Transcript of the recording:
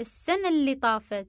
السنة اللي طافت.